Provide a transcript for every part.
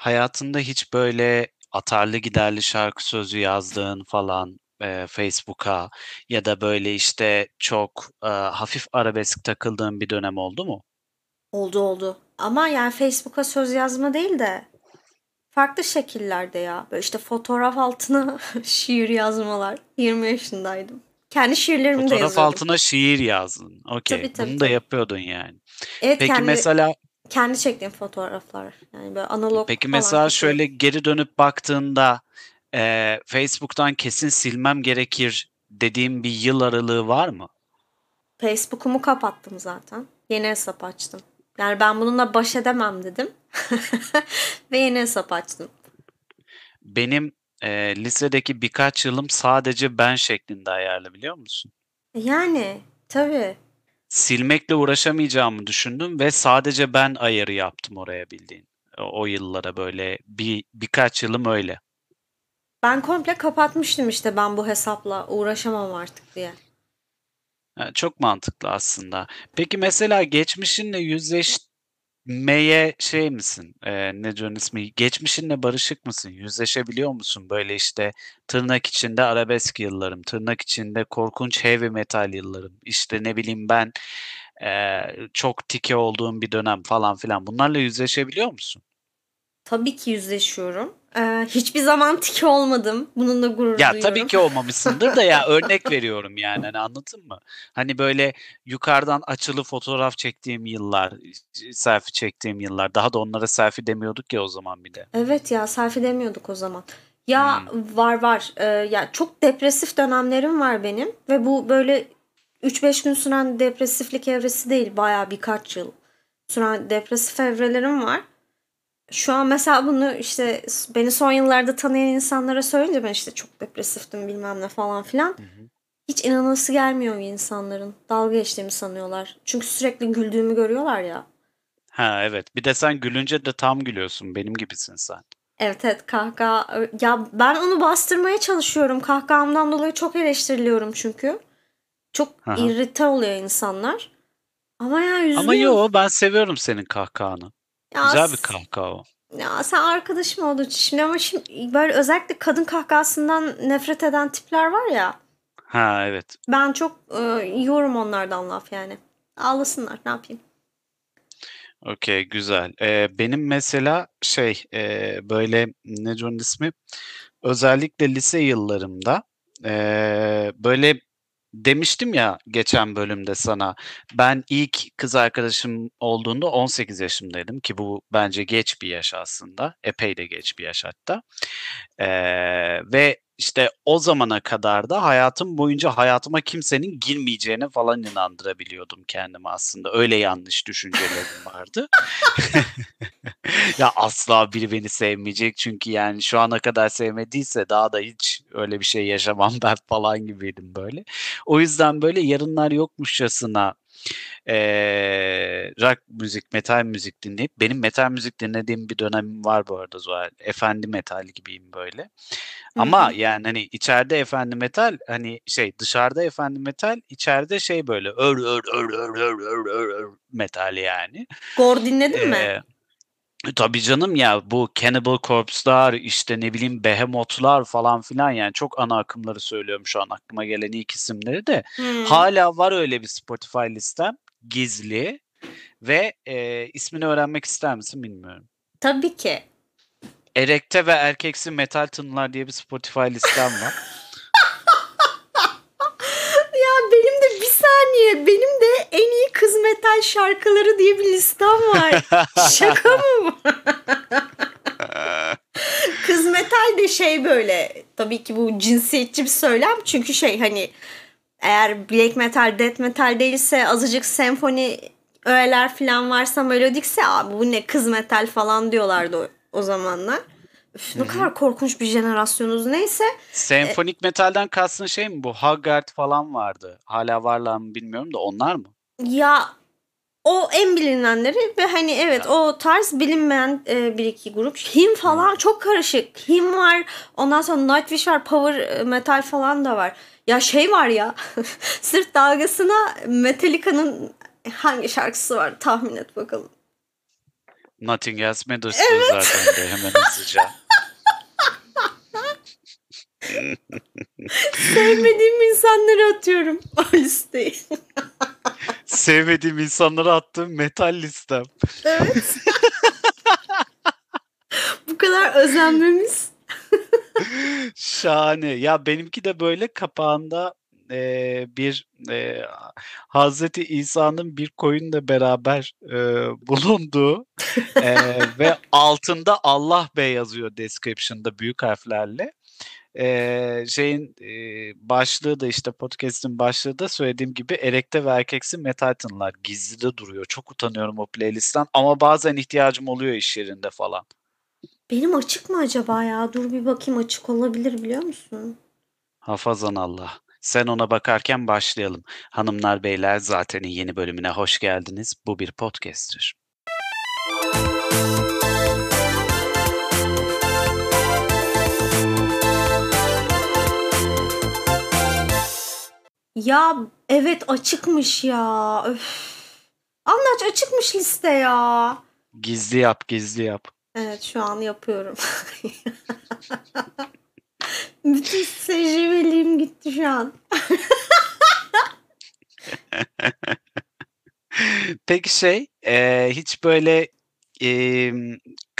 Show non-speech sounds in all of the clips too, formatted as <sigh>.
hayatında hiç böyle atarlı giderli şarkı sözü yazdığın falan, eee, Facebook'a ya da böyle, işte, çok, eee, hafif arabesk takıldığın bir dönem oldu mu? Oldu, oldu ama yani Facebook'a söz yazma değil de farklı şekillerde ya. Böyle, işte, fotoğraf altına <laughs> şiir yazmalar. 20 yaşındaydım. Kendi şiirlerimi de Fotoğraf yazıyordum. altına şiir yazdın. Tabii, tabii, Bunu da tabii. yapıyordun yani. Evet, Peki kendi mesela kendi çektiğim fotoğraflar. Yani böyle analog Peki falan mesela çekiyorum. şöyle geri dönüp baktığında, eee, Facebook'tan kesin silmem gerekir dediğin bir yıl aralığı var mı? Facebook'umu kapattım zaten. Yeni hesap açtım. Yani ben bununla baş edemem dedim <laughs> ve yeni hesap açtım. Benim, eee, lisedeki birkaç yılım sadece ben şeklinde ayarlı biliyor musun? Yani tabii. Silmekle uğraşamayacağımı düşündüm ve sadece ben ayarı yaptım oraya bildiğin. O yıllara böyle bir birkaç yılım öyle. Ben komple kapatmıştım işte ben bu hesapla uğraşamam artık diye. Çok mantıklı aslında. Peki mesela geçmişinle yüzleşmeye şey misin? Eee, nedir onun ismi? Geçmişinle barışık mısın? Yüzleşebiliyor musun? Böyle, işte, tırnak içinde arabesk yıllarım, tırnak içinde korkunç heavy metal yıllarım, işte, ne bileyim ben, eee, çok tike olduğum bir dönem falan filan. Bunlarla yüzleşebiliyor musun? Tabii ki yüzleşiyorum. Eee, hiçbir zaman tiki olmadım. Bununla gurur Ya, tabii duyuyorum. ki olmamışsındır da ya <laughs> örnek veriyorum yani, hani, anladın mı? Hani, böyle yukarıdan açılı fotoğraf çektiğim yıllar, selfie çektiğim yıllar. Daha da onlara selfie demiyorduk ya o zaman bir de. Evet ya selfie demiyorduk o zaman. Ya Hımm. var var. Eee, ya çok depresif dönemlerim var benim ve bu böyle 3-5 gün süren depresiflik evresi değil. Bayağı birkaç yıl süren depresif evrelerim var. Şu an mesela bunu işte beni son yıllarda tanıyan insanlara söyleyince ben işte çok depresiftim bilmem ne falan filan. Hı hı. Hiç inanası gelmiyor insanların. Dalga geçtiğimi sanıyorlar. Çünkü sürekli güldüğümü görüyorlar ya. Ha, evet. Bir de sen gülünce de tam gülüyorsun. Benim gibisin sen. Evet evet kahkaha ya ben onu bastırmaya çalışıyorum. Kahkahamdan dolayı çok eleştiriliyorum çünkü. Çok hı. irrite oluyor insanlar. Ama ya Ama üzülüyorum. yo, ben seviyorum senin kahkahanı. Ya, Güzel bir s- kahkaha o. ya sen arkadaşım olduğu için şimdi ama şimdi böyle özellikle kadın kahkahasından nefret eden tipler var ya. Ha, evet. Ben çok e, yiyorum onlardan laf yani. Ağlasınlar ne yapayım. Okay, güzel. Eee, benim mesela şey, eee, böyle, nedir onun ismi? Özellikle lise yıllarımda, eee, böyle demiştim ya geçen bölümde sana, ben ilk kız arkadaşım olduğunda 18 yaşımdaydım ki bu bence geç bir yaş aslında. Epey de geç bir yaş hatta. Eee, ve işte o zamana kadar da hayatım boyunca hayatıma kimsenin girmeyeceğine falan inandırabiliyordum kendimi aslında. Öyle yanlış düşüncelerim vardı. <laughs> Ya asla biri beni sevmeyecek çünkü yani şu ana kadar sevmediyse daha da hiç öyle bir şey yaşamam ben falan gibiydim böyle. O yüzden böyle yarınlar yokmuşçasına e, rock müzik, metal müzik dinleyip benim metal müzik dinlediğim bir dönem var bu arada Zuhal. Efendi metal gibiyim böyle. Hı-hı. Ama yani hani içeride efendi metal hani şey dışarıda efendi metal içeride şey böyle ör ör ör ör ör ör, ör metal yani. Gor dinledin ee, mi? E, tabii canım ya bu Cannibal Corpse'lar işte ne bileyim Behemoth'lar falan filan yani çok ana akımları söylüyorum şu an aklıma gelen ilk isimleri de. Hmm. Hala var öyle bir Spotify listem gizli ve eee, ismini öğrenmek ister misin bilmiyorum. Tabii ki. Erekte ve Erkeksi Metal Tınılar diye bir Spotify listem var. <laughs> Ya benim de bir saniye benim de en iyi kız metal şarkıları diye bir listem var. <laughs> Şaka mı bu? <laughs> Kız metal de şey böyle tabii ki bu cinsiyetçi bir söylem çünkü şey hani eğer black metal, death metal değilse azıcık senfoni öğeler falan varsa melodikse abi bu ne kız metal falan diyorlardı o, o zamanlar. Üf, ne kadar korkunç bir jenerasyonuz neyse. Senfonik metalden kastın şey mi bu? Haggard falan vardı. Hala varlar mı bilmiyorum da onlar mı? Ya o en bilinenleri ve hani evet Ya. o tarz bilinmeyen e, bir iki grup. Him falan çok karışık. Him var. Ondan sonra Nightwish var. Power e, metal falan da var. Ya şey var ya. <laughs> sırf dalgasına Metallica'nın hangi şarkısı var tahmin et bakalım. Nothing Else Matters evet. zaten de hemen hızlıca. <laughs> Sevmediğim insanları atıyorum <laughs> o listeyi. Sevmediğim insanları attığım metal listem. Evet. <laughs> Bu kadar özenmemiz. <laughs> Şahane. Ya benimki de böyle kapağında e, bir e, Hazreti İsa'nın bir koyunla beraber e, <laughs> bulunduğu e, ve altında Allah Bey yazıyor description'da büyük harflerle. E, şeyin e, başlığı da işte podcast'in başlığı da söylediğim gibi Erekte ve Erkeksi Metal Tınlar gizlide duruyor. Çok utanıyorum o playlistten ama bazen ihtiyacım oluyor iş yerinde falan. Benim açık mı acaba ya? Dur bir bakayım açık olabilir biliyor musun? Hafazan Allah. Sen ona bakarken başlayalım. Hanımlar beyler zaten yeni bölümüne hoş geldiniz. Bu bir podcast'tir. Ya evet açıkmış ya. Öf. Anlaç açıkmış liste ya. Gizli yap, gizli yap. Evet şu an yapıyorum. <laughs> Bütün tecrübeliğim gitti şu an. <laughs> Peki şey, eee, hiç böyle, emm,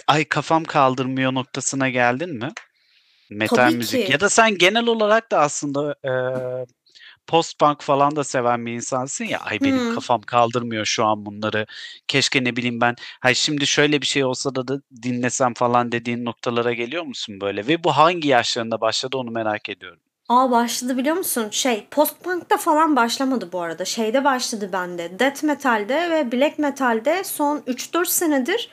"Ay, kafam kaldırmıyor." noktasına geldin mi? Metal Tabii müzik ki. ya da sen genel olarak da aslında, eee, post-punk falan da seven bir insansın ya, "Ay, benim Hıı. kafam kaldırmıyor şu an bunları. Keşke ne bileyim ben, hay, şimdi şöyle bir şey olsa da da dinlesem." falan dediğin noktalara geliyor musun böyle ve bu hangi yaşlarında başladı onu merak ediyorum. A, başladı biliyor musun? Şey, post-punk'ta falan başlamadı bu arada. Şeyde başladı bende, death metal'de ve black metal'de son 3-4 senedir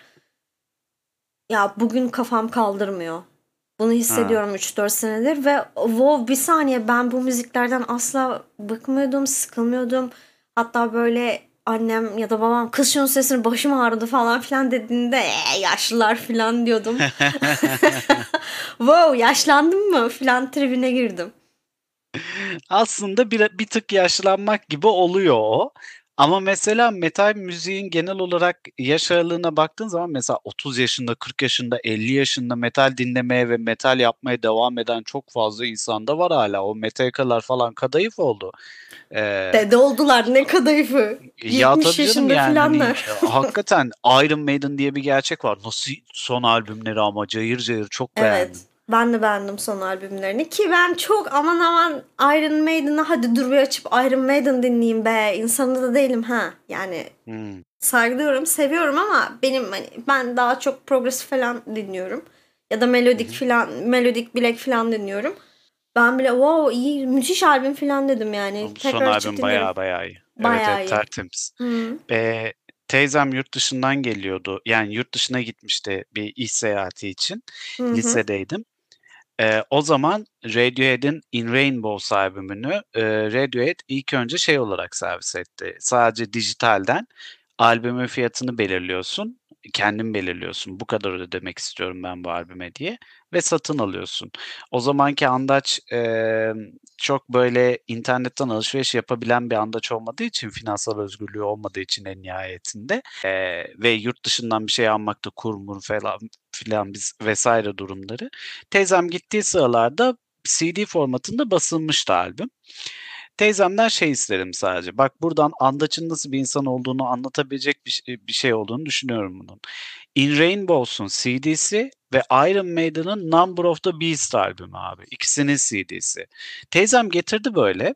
ya, bugün kafam kaldırmıyor. Bunu hissediyorum 3-4 senedir ve wow, bir saniye ben bu müziklerden asla bıkmıyordum, sıkılmıyordum. Hatta böyle annem ya da babam "Kız şunun sesini başım ağrıdı." falan filan dediğinde, "Eee, yaşlılar." filan diyordum. <laughs> Wow, yaşlandım mı filan tribine girdim. Aslında bir bir tık yaşlanmak gibi oluyor o. Ama mesela metal müziğin genel olarak yaş aralığına baktığın zaman mesela 30 yaşında, 40 yaşında, 50 yaşında metal dinlemeye ve metal yapmaya devam eden çok fazla insan da var hâlâ. O Metallica'lar falan kadayıf oldu. Eee Dede oldular ne kadayıfı. Ya, 70 tabii canım, yaşında yani, hani, filanlar. eee, hakikaten Iron Maiden diye bir gerçek var. Nasıl son albümleri ama cayır cayır çok beğendim. Ben de beğendim son albümlerini ki ben çok aman aman Iron Maiden'ı hadi dur bir açıp Iron Maiden dinleyeyim be insanı da değilim ha. Yani Hımm. saygılıyorum, seviyorum ama benim hani ben daha çok progresif falan dinliyorum. Ya da melodik hı. filan, melodik black filan dinliyorum. Ben bile wow iyi müthiş albüm filan dedim yani. Son Tekrar açıp albüm bayağı bayağı iyi. Bayağı evet, iyi. tertemiz. Hı. Eee, teyzem yurt dışından geliyordu. Yani yurt dışına gitmişti bir iş seyahati için. Hı hı. Lisedeydim. Eee, o zaman Radiohead'in In Rainbows albümünü, eee, Radiohead ilk önce şey olarak servis etti. Sadece dijitalden albümün fiyatını belirliyorsun. Kendin belirliyorsun. Bu kadar ödemek istiyorum ben bu albüme diye ve satın alıyorsun. O zamanki andaç, emm, çok böyle internetten alışveriş yapabilen bir andaç olmadığı için, finansal özgürlüğü olmadığı için en nihayetinde, eee, ve yurt dışından bir şey almakta kur mur falan filan bis vs. durumları. Teyzem gittiği sıralarda CD formatında basılmıştı albüm. Teyzemden şey istedim sadece, bak buradan andaçın nasıl bir insan olduğunu anlatabilecek bir bir şey olduğunu düşünüyorum bunun. In Rainbows'un CD'si ve Iron Maiden'ın Number of the Beast albümü abi. İkisinin CD'si. Teyzem getirdi böyle.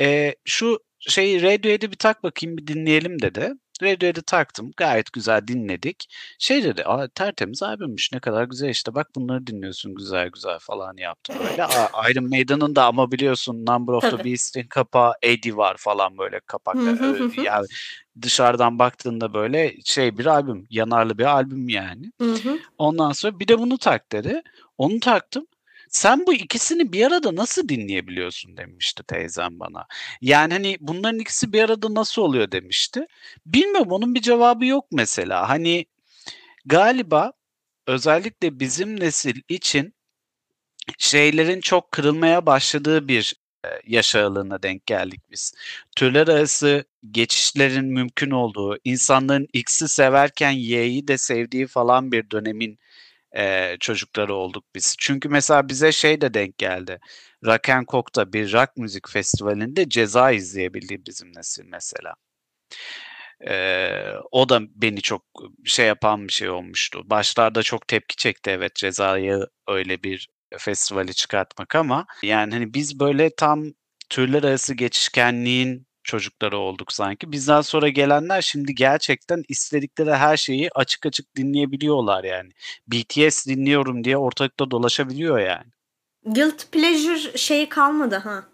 Eee, şu şeyi Radiohead'i bir tak bakayım, bir dinleyelim dedi. Radiohead'i taktım. Gayet güzel dinledik. Şey dedi, "A, tertemiz albümmüş. Ne kadar güzel işte. Bak bunları dinliyorsun güzel güzel." falan yaptı böyle. A <laughs> Iron Maiden'ın da ama biliyorsun Number of the. Beast'in kapağı Eddie var falan böyle hı Eee, hı. yani dışarıdan baktığında böyle şey bir albüm, yanarlı bir albüm yani. Ondan sonra bir de bunu tak dedi. Onu taktım. "Sen bu ikisini bir arada nasıl dinleyebiliyorsun?" demişti teyzem bana. Yani, hani, "Bunların ikisi bir arada nasıl oluyor?" demişti. Bilmiyorum, onun bir cevabı yok mesela. Hani, galiba özellikle bizim nesil için şeylerin çok kırılmaya başladığı bir yaş aralığına denk geldik biz. Türler arası geçişlerin mümkün olduğu, insanların X'i severken Y'yi de sevdiği falan bir dönemin e, çocukları olduk biz. Çünkü mesela bize şey de denk geldi. Rock and Coke'da bir rock müzik festivalinde ceza izleyebildiği bizim nesil mesela. Ee, o da beni çok şey yapan bir şey olmuştu. Başlarda çok tepki çekti evet cezayı öyle bir festivali çıkartmak ama yani hani biz böyle tam türler arası geçişkenliğin çocukları olduk sanki. Bizden sonra gelenler şimdi gerçekten istedikleri her şeyi açık açık dinleyebiliyorlar yani. BTS dinliyorum diye ortalıkta dolaşabiliyor yani. Guilt pleasure şeyi kalmadı ha.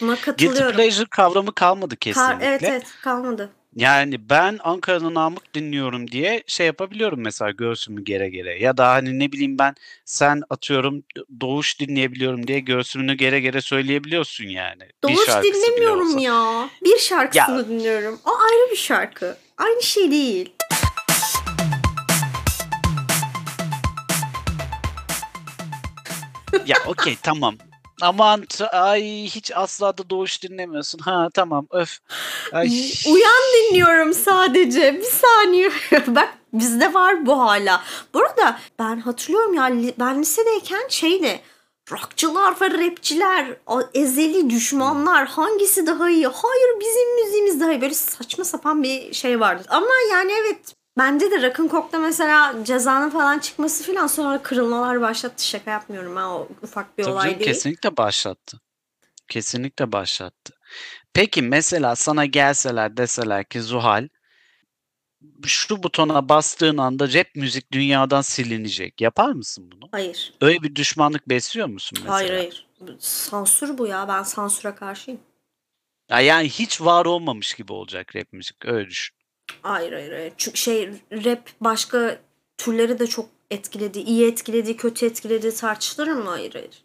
Buna katılıyorum. Guilty pleasure kavramı kalmadı kesinlikle. Ka- evet evet kalmadı. Yani ben Ankara'nın Namık dinliyorum diye şey yapabiliyorum mesela göğsümü gere gere. Ya da hani ne bileyim ben sen atıyorum Doğuş dinleyebiliyorum diye göğsümünü gere gere söyleyebiliyorsun yani. Doğuş dinlemiyorum ya. Bir şarkısını Ya- dinliyorum. O ayrı bir şarkı. Aynı şey değil. ya okey tamam. Aman ay hiç asla da Doğuş dinlemiyorsun. Ha tamam öf. Ay. Uyan dinliyorum sadece. Bir saniye. <laughs> Bak bizde var bu hala. Bu arada ben hatırlıyorum ya ben lisedeyken şeydi. Rockçılar ve rapçiler, ezeli düşmanlar hangisi daha iyi? Hayır bizim müziğimiz daha iyi. Böyle saçma sapan bir şey vardı. Ama yani evet bende de Rock'n Coke'da mesela cezanın falan çıkması falan sonra kırılmalar başlattı. Şaka yapmıyorum ha o ufak bir Tabii olay canım, değil. kesinlikle başlattı. Kesinlikle başlattı. Peki mesela sana gelseler deseler ki Zuhal şu butona bastığın anda rap müzik dünyadan silinecek. Yapar mısın bunu? Hayır. Öyle bir düşmanlık besliyor musun mesela? Hayır hayır. Sansür bu ya. Ben sansüre karşıyım. Ya yani hiç var olmamış gibi olacak rap müzik. Öyle düşün. Hayır hayır hayır. Çünkü şey rap başka türleri de çok etkiledi. İyi etkiledi, kötü etkiledi tartışılır mı? Hayır hayır.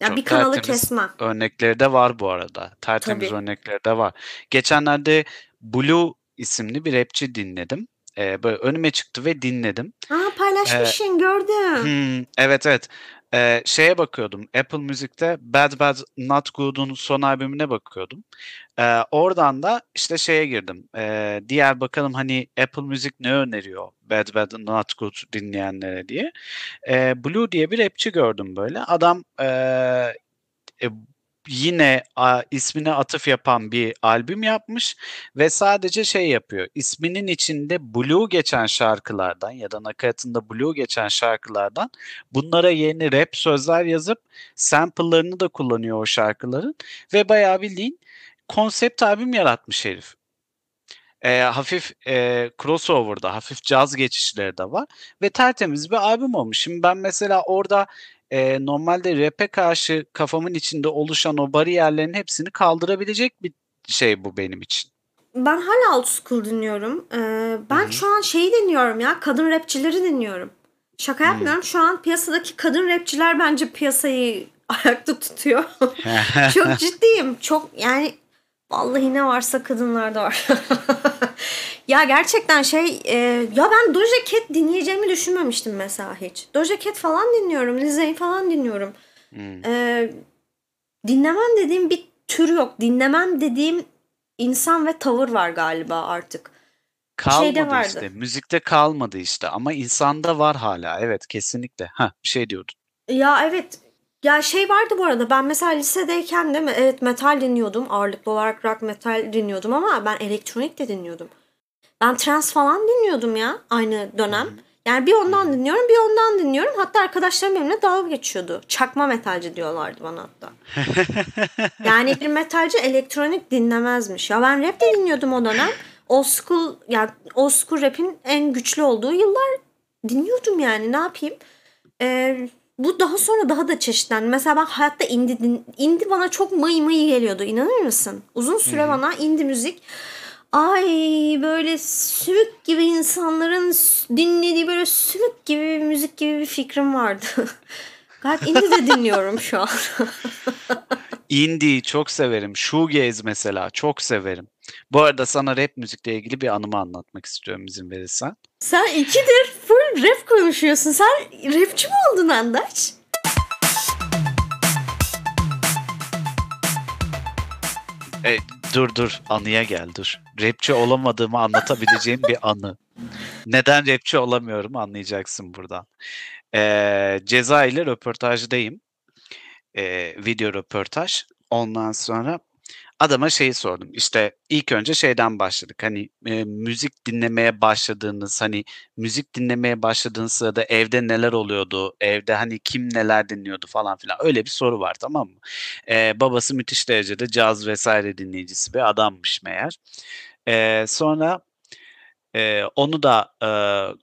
Ya Çok bir kanalı kesmem. Örnekleri de var bu arada. Tertemiz Tabii. örnekleri de var. Geçenlerde Blue isimli bir rapçi dinledim. Ee, böyle önüme çıktı ve dinledim. Aa paylaşmışsın gördüm. Hmm, evet evet. Ee, şeye bakıyordum. Apple Music'te Bad Bad Not Good'un son albümüne bakıyordum. Ee, oradan da işte şeye girdim. Ee, diğer bakalım hani Apple Music ne öneriyor Bad Bad Not Good dinleyenlere diye. Ee, Blue diye bir rapçi gördüm böyle. Adam ee, e, yine a, ismine atıf yapan bir albüm yapmış ve sadece şey yapıyor. İsminin içinde blue geçen şarkılardan ya da nakaratında blue geçen şarkılardan bunlara yeni rap sözler yazıp sample'larını da kullanıyor o şarkıların ve bayağı bildiğin konsept albüm yaratmış herif. E, hafif e, crossover'da, hafif caz geçişleri de var ve tertemiz bir albüm olmuş. Şimdi ben mesela orada e, normalde rap'e karşı kafamın içinde oluşan o bariyerlerin hepsini kaldırabilecek bir şey bu benim için. Ben hala old school dinliyorum. Ee, ben Hı hı. şu an şeyi dinliyorum ya. Kadın rapçileri dinliyorum. Şaka yapmıyorum. Şu an piyasadaki kadın rapçiler bence piyasayı <laughs> ayakta tutuyor. <laughs> Çok ciddiyim. Çok yani vallahi ne varsa kadınlarda var. <laughs> ya gerçekten şey e, ya ben Doja Cat dinleyeceğimi düşünmemiştim mesela hiç. Doja Cat falan dinliyorum. Lizzo'yu falan dinliyorum. Hmm. E, dinlemem dediğim bir tür yok. Dinlemem dediğim insan ve tavır var galiba artık. Kalmadı vardı. işte. Müzikte kalmadı işte ama insanda var hala. Evet kesinlikle. Ha bir şey diyordun. Ya evet. Ya şey vardı bu arada ben mesela lisedeyken mi? Evet metal dinliyordum. Ağırlıklı olarak rock metal dinliyordum ama ben elektronik de dinliyordum. Ben trance falan dinliyordum ya aynı dönem. Yani bir ondan dinliyorum bir ondan dinliyorum. Hatta arkadaşlarım benimle dalga geçiyordu. Çakma metalci diyorlardı bana hatta. <laughs> Yani bir metalci elektronik dinlemezmiş. Ya ben rap de dinliyordum o dönem. Old school yani old school rap'in en güçlü olduğu yıllar dinliyordum yani ne yapayım. Ee, bu daha sonra daha da çeşitlendi. Mesela ben hayatta indie din, indie bana çok mıy mıy geliyordu. İnanır mısın? Uzun süre bana indie müzik ay böyle sümük gibi insanların dinlediği böyle sümük gibi bir müzik gibi bir fikrim vardı. <laughs> Gayet indie de dinliyorum şu an. <laughs> Indie çok severim. Shoegaze mesela çok severim. Bu arada sana rap müzikle ilgili bir anımı anlatmak istiyorum izin verirsen. Sen ikidir full rap konuşuyorsun. Sen rapçi mi oldun Andaç? E, dur dur anıya gel dur. Rapçi olamadığımı anlatabileceğim bir anı. Neden rapçi olamıyorum anlayacaksın buradan. E, ceza ile röportajdayım. E, video röportaj. Ondan sonra adama şeyi sordum. İşte ilk önce şeyden başladık. Hani e, müzik dinlemeye başladığınız, hani müzik dinlemeye başladığınız sırada evde neler oluyordu? Evde hani kim neler dinliyordu falan filan. Öyle bir soru var tamam mı? E, babası müthiş derecede caz vesaire dinleyicisi bir adammış meğer. E, sonra e, onu da e,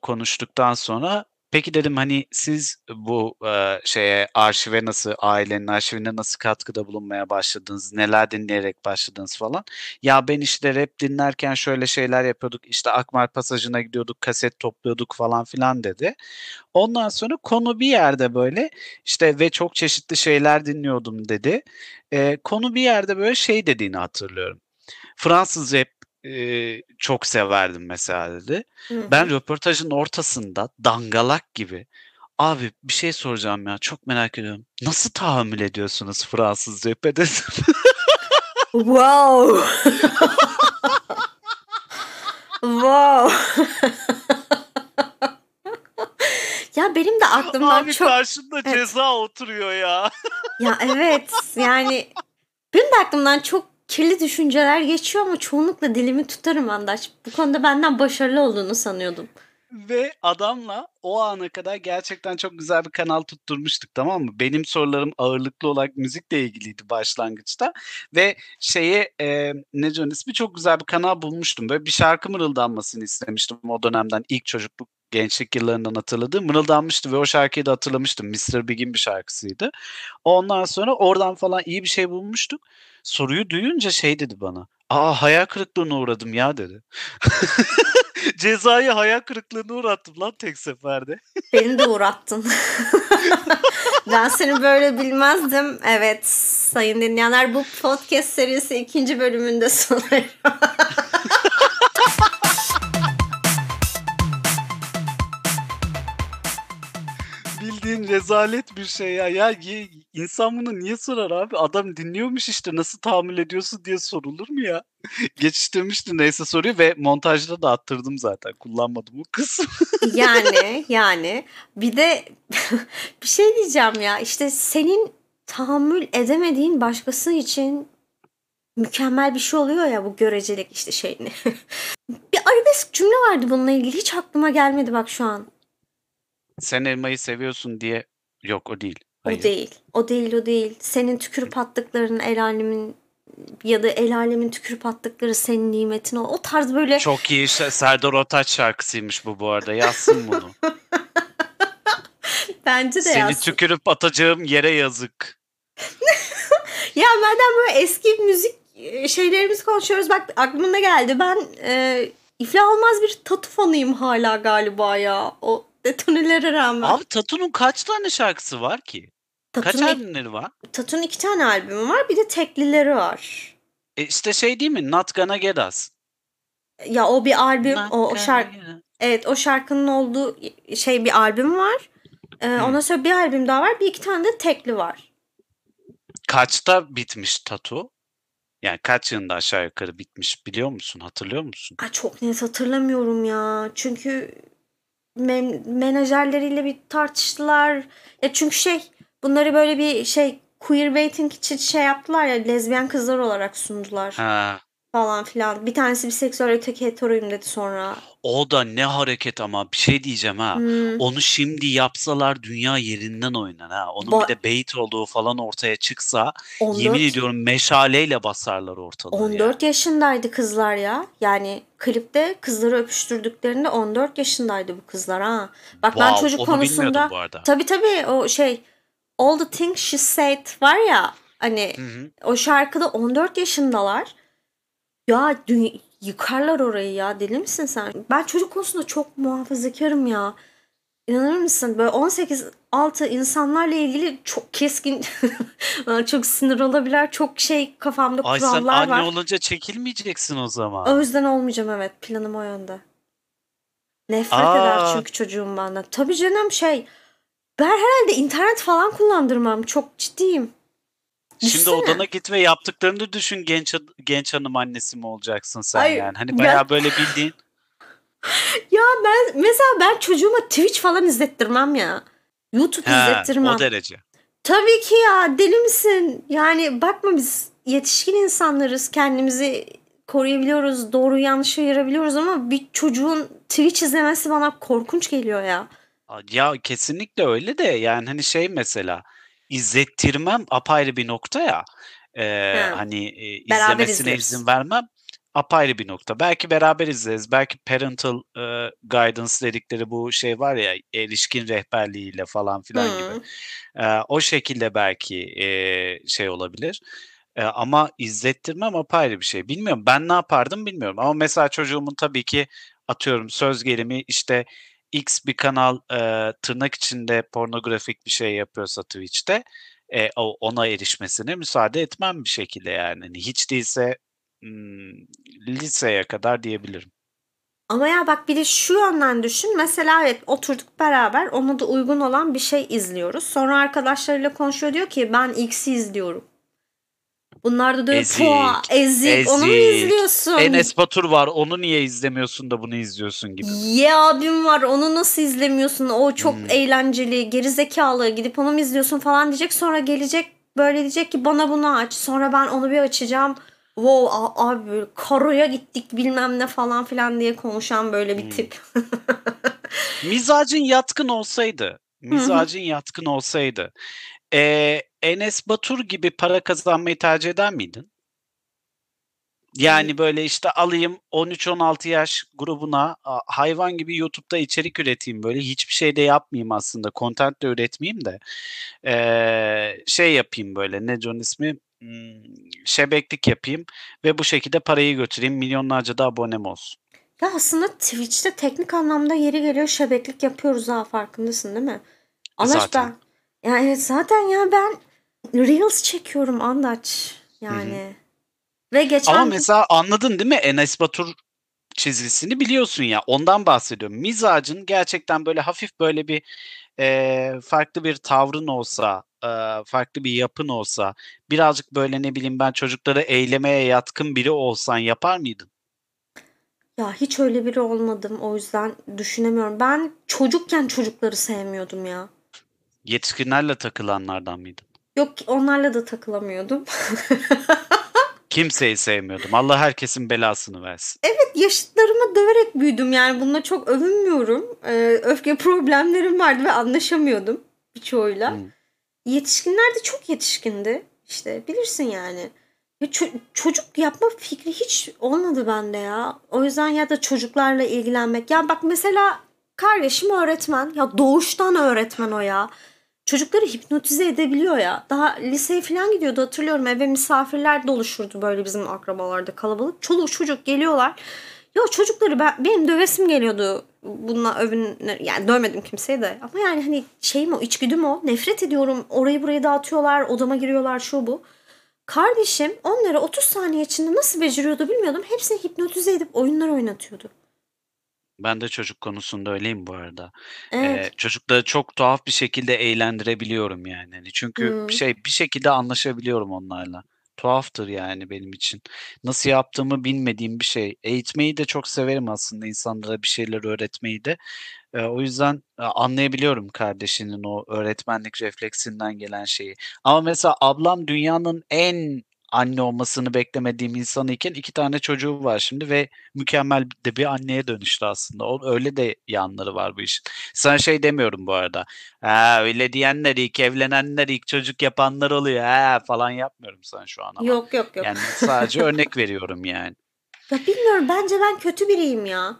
konuştuktan sonra Peki dedim hani siz bu e, şeye arşive nasıl ailenin arşivine nasıl katkıda bulunmaya başladınız? Neler dinleyerek başladınız falan. Ya ben işte rap dinlerken şöyle şeyler yapıyorduk. İşte Akmar Pasajı'na gidiyorduk, kaset topluyorduk falan filan dedi. Ondan sonra konu bir yerde böyle işte ve çok çeşitli şeyler dinliyordum dedi. E, konu bir yerde böyle şey dediğini hatırlıyorum. Fransız rap Eee, çok severdim mesela dedi. Hı Ben röportajın ortasında dangalak gibi "Abi bir şey soracağım ya, çok merak ediyorum. Nasıl tahammül ediyorsunuz Fransız rap'e?" dedim. Wow! Wow! Ya benim de aklımdan Abi çok karşında Evet. Ceza oturuyor ya. Ya evet yani benim de aklımdan çok kirli düşünceler geçiyor ama çoğunlukla dilimi tutarım Andaç. Bu konuda benden başarılı olduğunu sanıyordum. Ve adamla o ana kadar gerçekten çok güzel bir kanal tutturmuştuk tamam mı? Benim sorularım ağırlıklı olarak müzikle ilgiliydi başlangıçta ve şeye e, ne diyorsun ismi çok güzel bir kanal bulmuştum. Böyle bir şarkı mırıldanmasını istemiştim o dönemden ilk çocukluk gençlik yıllarından hatırladığım mırıldanmıştı ve o şarkıyı da hatırlamıştım. Mr. Big'in bir şarkısıydı. Ondan sonra oradan falan iyi bir şey bulmuştuk. Soruyu duyunca şey dedi bana. Aa hayal kırıklığına uğradım ya dedi. <laughs> Cezayı hayal kırıklığına uğrattım lan tek seferde. <laughs> Beni de uğrattın. <laughs> ben seni böyle bilmezdim. Evet sayın dinleyenler bu podcast serisi ikinci bölümünde sona rezalet bir şey ya. Ya insan bunu niye sorar abi? Adam dinliyormuş işte nasıl tahammül ediyorsun diye sorulur mu ya? <laughs> Geçiştirmişti neyse soruyu ve montajda da attırdım zaten. Kullanmadım o kısmı. <laughs> yani yani bir de <laughs> bir şey diyeceğim ya işte senin tahammül edemediğin başkası için mükemmel bir şey oluyor ya bu görecelik işte şeyini. bir arabesk cümle vardı bununla ilgili hiç aklıma gelmedi bak şu an. Sen elmayı seviyorsun diye. Yok o değil. O Hayır. değil. O değil o değil. Senin tükürüp attıkların el alemin ya da el alemin tükürüp attıkları senin nimetin o. O tarz böyle Çok iyi işte Serdar Ortaç şarkısıymış bu bu arada. Yazsın bunu. <laughs> bence de Seni yazsın. tükürüp atacağım yere yazık. <laughs> Ya madem böyle eski müzik şeylerimizi konuşuyoruz bak aklıma ne geldi. Ben e, iflah olmaz bir tatu fanıyım hala galiba ya. O detonelere rağmen. Abi Tatu'nun kaç tane şarkısı var ki? Kaç Tatu'nun, albümleri var? Tatu'nun iki tane albümü var bir de teklileri var. E işte şey değil mi? Not Gonna Get Us. Ya o bir albüm Not o, o şarkı evet o şarkının olduğu şey bir albüm var. E, ondan sonra bir albüm daha var bir iki tane de tekli var. Kaçta bitmiş Tatu? Yani kaç yılında aşağı yukarı bitmiş biliyor musun? Hatırlıyor musun? Ay çok net hatırlamıyorum ya. Çünkü men- menajerleriyle bir tartıştılar. Ya çünkü şey bunları böyle bir şey queerbaiting için şey yaptılar ya lezbiyen kızlar olarak sundular Ha, falan filan. Bir tanesi biseksüel öteki heteroyum dedi sonra. o da ne hareket ama bir şey diyeceğim ha. Hmm. Onu şimdi yapsalar dünya yerinden oynar ha. Onun Ba- bir de bait olduğu falan ortaya çıksa 14, yemin ediyorum meşaleyle basarlar ortalığı 14 yaşındaydı kızlar ya. Yani klipte kızları öpüştürdüklerinde 14 yaşındaydı bu kızlar ha. Bak ben Wow, çocuk onu konusunda tabii tabii o şey All the Things She Said var ya hani Hı hı. o şarkıda 14 yaşındalar. Ya dü- yıkarlar orayı ya deli misin sen? Ben çocuk konusunda çok muhafazakarım ya. İnanır mısın? Böyle 18 altı insanlarla ilgili çok keskin <laughs> çok sinir olabilir. Çok şey kafamda Ay sen kurallar anne var. olunca çekilmeyeceksin o zaman. O yüzden olmayacağım evet. Planım o yönde. Nefret Aa. eder çünkü çocuğum benden. Tabii canım şey ben herhalde internet falan kullandırmam. Çok ciddiyim. Şimdi Düşünsene. odana git ve yaptıklarını düşün genç genç hanım annesi mi olacaksın sen Ay, yani? Hani ben- bayağı böyle bildiğin <laughs> Ya ben mesela ben çocuğuma Twitch falan izlettirmem ya. YouTube He, izlettirmem. o derece. Tabii ki ya deli misin? Yani bakma biz yetişkin insanlarız. Kendimizi koruyabiliyoruz. Doğru yanlışı ayırabiliyoruz ama bir çocuğun Twitch izlemesi bana korkunç geliyor ya. Ya kesinlikle öyle de yani hani şey mesela izlettirmem apayrı bir nokta ya. Ha. hani e, izlemesine izin vermem apayrı bir nokta. Belki beraber izleriz. Belki parental e, guidance dedikleri bu şey var ya erişkin rehberliğiyle falan filan Hı. gibi. Ee, o şekilde belki e, şey olabilir. Ee, ama izlettirmem apayrı bir şey. Bilmiyorum ben ne yapardım bilmiyorum. Ama mesela çocuğumun tabii ki atıyorum söz gelimi işte X bir kanal e, tırnak içinde pornografik bir şey yapıyorsa Twitch'te e, ona erişmesine müsaade etmem bir şekilde yani. Hani hiç değilse hmm, liseye kadar diyebilirim. Ama ya bak bir de şu yönden düşün. Mesela evet oturduk beraber ona da uygun olan bir şey izliyoruz. Sonra arkadaşlarıyla konuşuyor diyor ki ben X'i izliyorum. Bunlar da diyor Ezik, "Pua, ezik, onu mu izliyorsun? Enes Batur var onu niye izlemiyorsun da bunu izliyorsun gibi. Ye abim var onu nasıl izlemiyorsun? O çok Hmm. eğlenceli, gerizekalı gidip onu mu izliyorsun falan diyecek. Sonra gelecek böyle diyecek ki bana bunu aç. Sonra ben onu bir açacağım. Wow abi böyle karoya gittik bilmem ne falan filan diye konuşan böyle bir Hmm. tip. Mizacın yatkın olsaydı, mizacın yatkın olsaydı, eee, Enes Batur gibi para kazanmayı tercih eder miydin? Yani böyle işte alayım 13-16 yaş grubuna hayvan gibi YouTube'da içerik üreteyim böyle hiçbir şey de yapmayayım aslında content de üretmeyeyim de eee, şey yapayım böyle ne onun ismi Hmm, şebeklik yapayım ve bu şekilde parayı götüreyim milyonlarca da abonem olsun. Ya aslında Twitch'te teknik anlamda yeri geliyor şebeklik yapıyoruz ha farkındasın değil mi? Ama Zaten. evet zaten ya ben Reels çekiyorum Andaç yani. Ve geçen Ama mesela anladın değil mi Enes Batur çizgisini biliyorsun ya ondan bahsediyorum. Mizacın gerçekten böyle hafif böyle bir eee, farklı bir tavrın olsa, eee, farklı bir yapın olsa, birazcık böyle ne bileyim ben çocukları eylemeye yatkın biri olsan yapar mıydın? ya hiç öyle biri olmadım o yüzden düşünemiyorum. Ben çocukken çocukları sevmiyordum ya. Yetişkinlerle takılanlardan mıydın? Yok onlarla da takılamıyordum. <laughs> Kimseyi sevmiyordum. Allah herkesin belasını versin. Yaşıtlarımı döverek büyüdüm yani bununla çok övünmüyorum. Ee, öfke <laughs> problemlerim vardı ve anlaşamıyordum birçoğuyla. Hı. Yetişkinler de çok yetişkindi. İşte bilirsin yani. Ya ço- çocuk yapma fikri hiç olmadı bende ya. O yüzden ya da çocuklarla ilgilenmek. Ya bak mesela kardeşim öğretmen. Ya doğuştan öğretmen o ya. Çocukları hipnotize edebiliyor ya. Daha liseye falan gidiyordu hatırlıyorum. Eve misafirler doluşurdu böyle bizim akrabalarda kalabalık. Çoluk çocuk geliyorlar. Ya çocukları ben, benim dövesim geliyordu. Bununla övün yani dövmedim kimseyi de. Ama yani hani şeyim o içgüdüm o. Nefret ediyorum. Orayı burayı dağıtıyorlar. Odama giriyorlar şu bu. Kardeşim onları 30 saniye içinde nasıl beceriyordu bilmiyordum. Hepsini hipnotize edip oyunlar oynatıyordu. Ben de çocuk konusunda öyleyim bu arada. Evet. Eee, çocukları çok tuhaf bir şekilde eğlendirebiliyorum yani. Hani çünkü Hmm. şey bir şekilde anlaşabiliyorum onlarla. Tuhaftır yani benim için. Nasıl yaptığımı bilmediğim bir şey. Eğitmeyi de çok severim aslında insanlara bir şeyler öğretmeyi de. Eee, o yüzden anlayabiliyorum kardeşinin o öğretmenlik refleksinden gelen şeyi. Ama mesela ablam dünyanın en anne olmasını beklemediğim insanı iken iki tane çocuğu var şimdi ve mükemmel de bir anneye dönüştü aslında. O, öyle de yanları var bu işin. Sana şey demiyorum bu arada. Ha, öyle diyenler ilk evlenenler ilk çocuk yapanlar oluyor ha falan yapmıyorum sana şu an ama. Yok yok yok. Yani sadece örnek veriyorum yani. <laughs> Ya bilmiyorum bence ben kötü biriyim ya.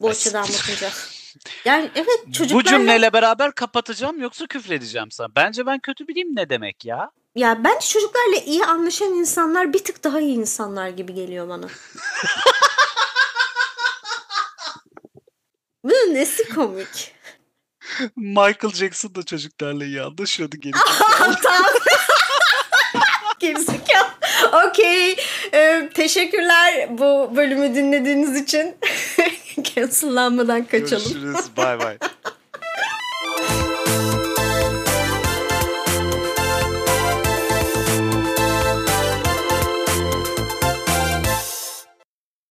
Bu açıdan bakınca. Yani evet Bu çocuklarla cümleyle beraber kapatacağım yoksa küfredeceğim sana. Bence ben kötü biriyim ne demek ya? Ya bence çocuklarla iyi anlaşan insanlar bir tık daha iyi insanlar gibi geliyor bana. <laughs> Bunun nesi komik? Michael Jackson da çocuklarla iyi anlaşıyordu geri. <laughs> tamam. Gerizekalı. Okey. Ee, teşekkürler bu bölümü dinlediğiniz için. <laughs> Cancellanmadan kaçalım. Görüşürüz. Bay bay.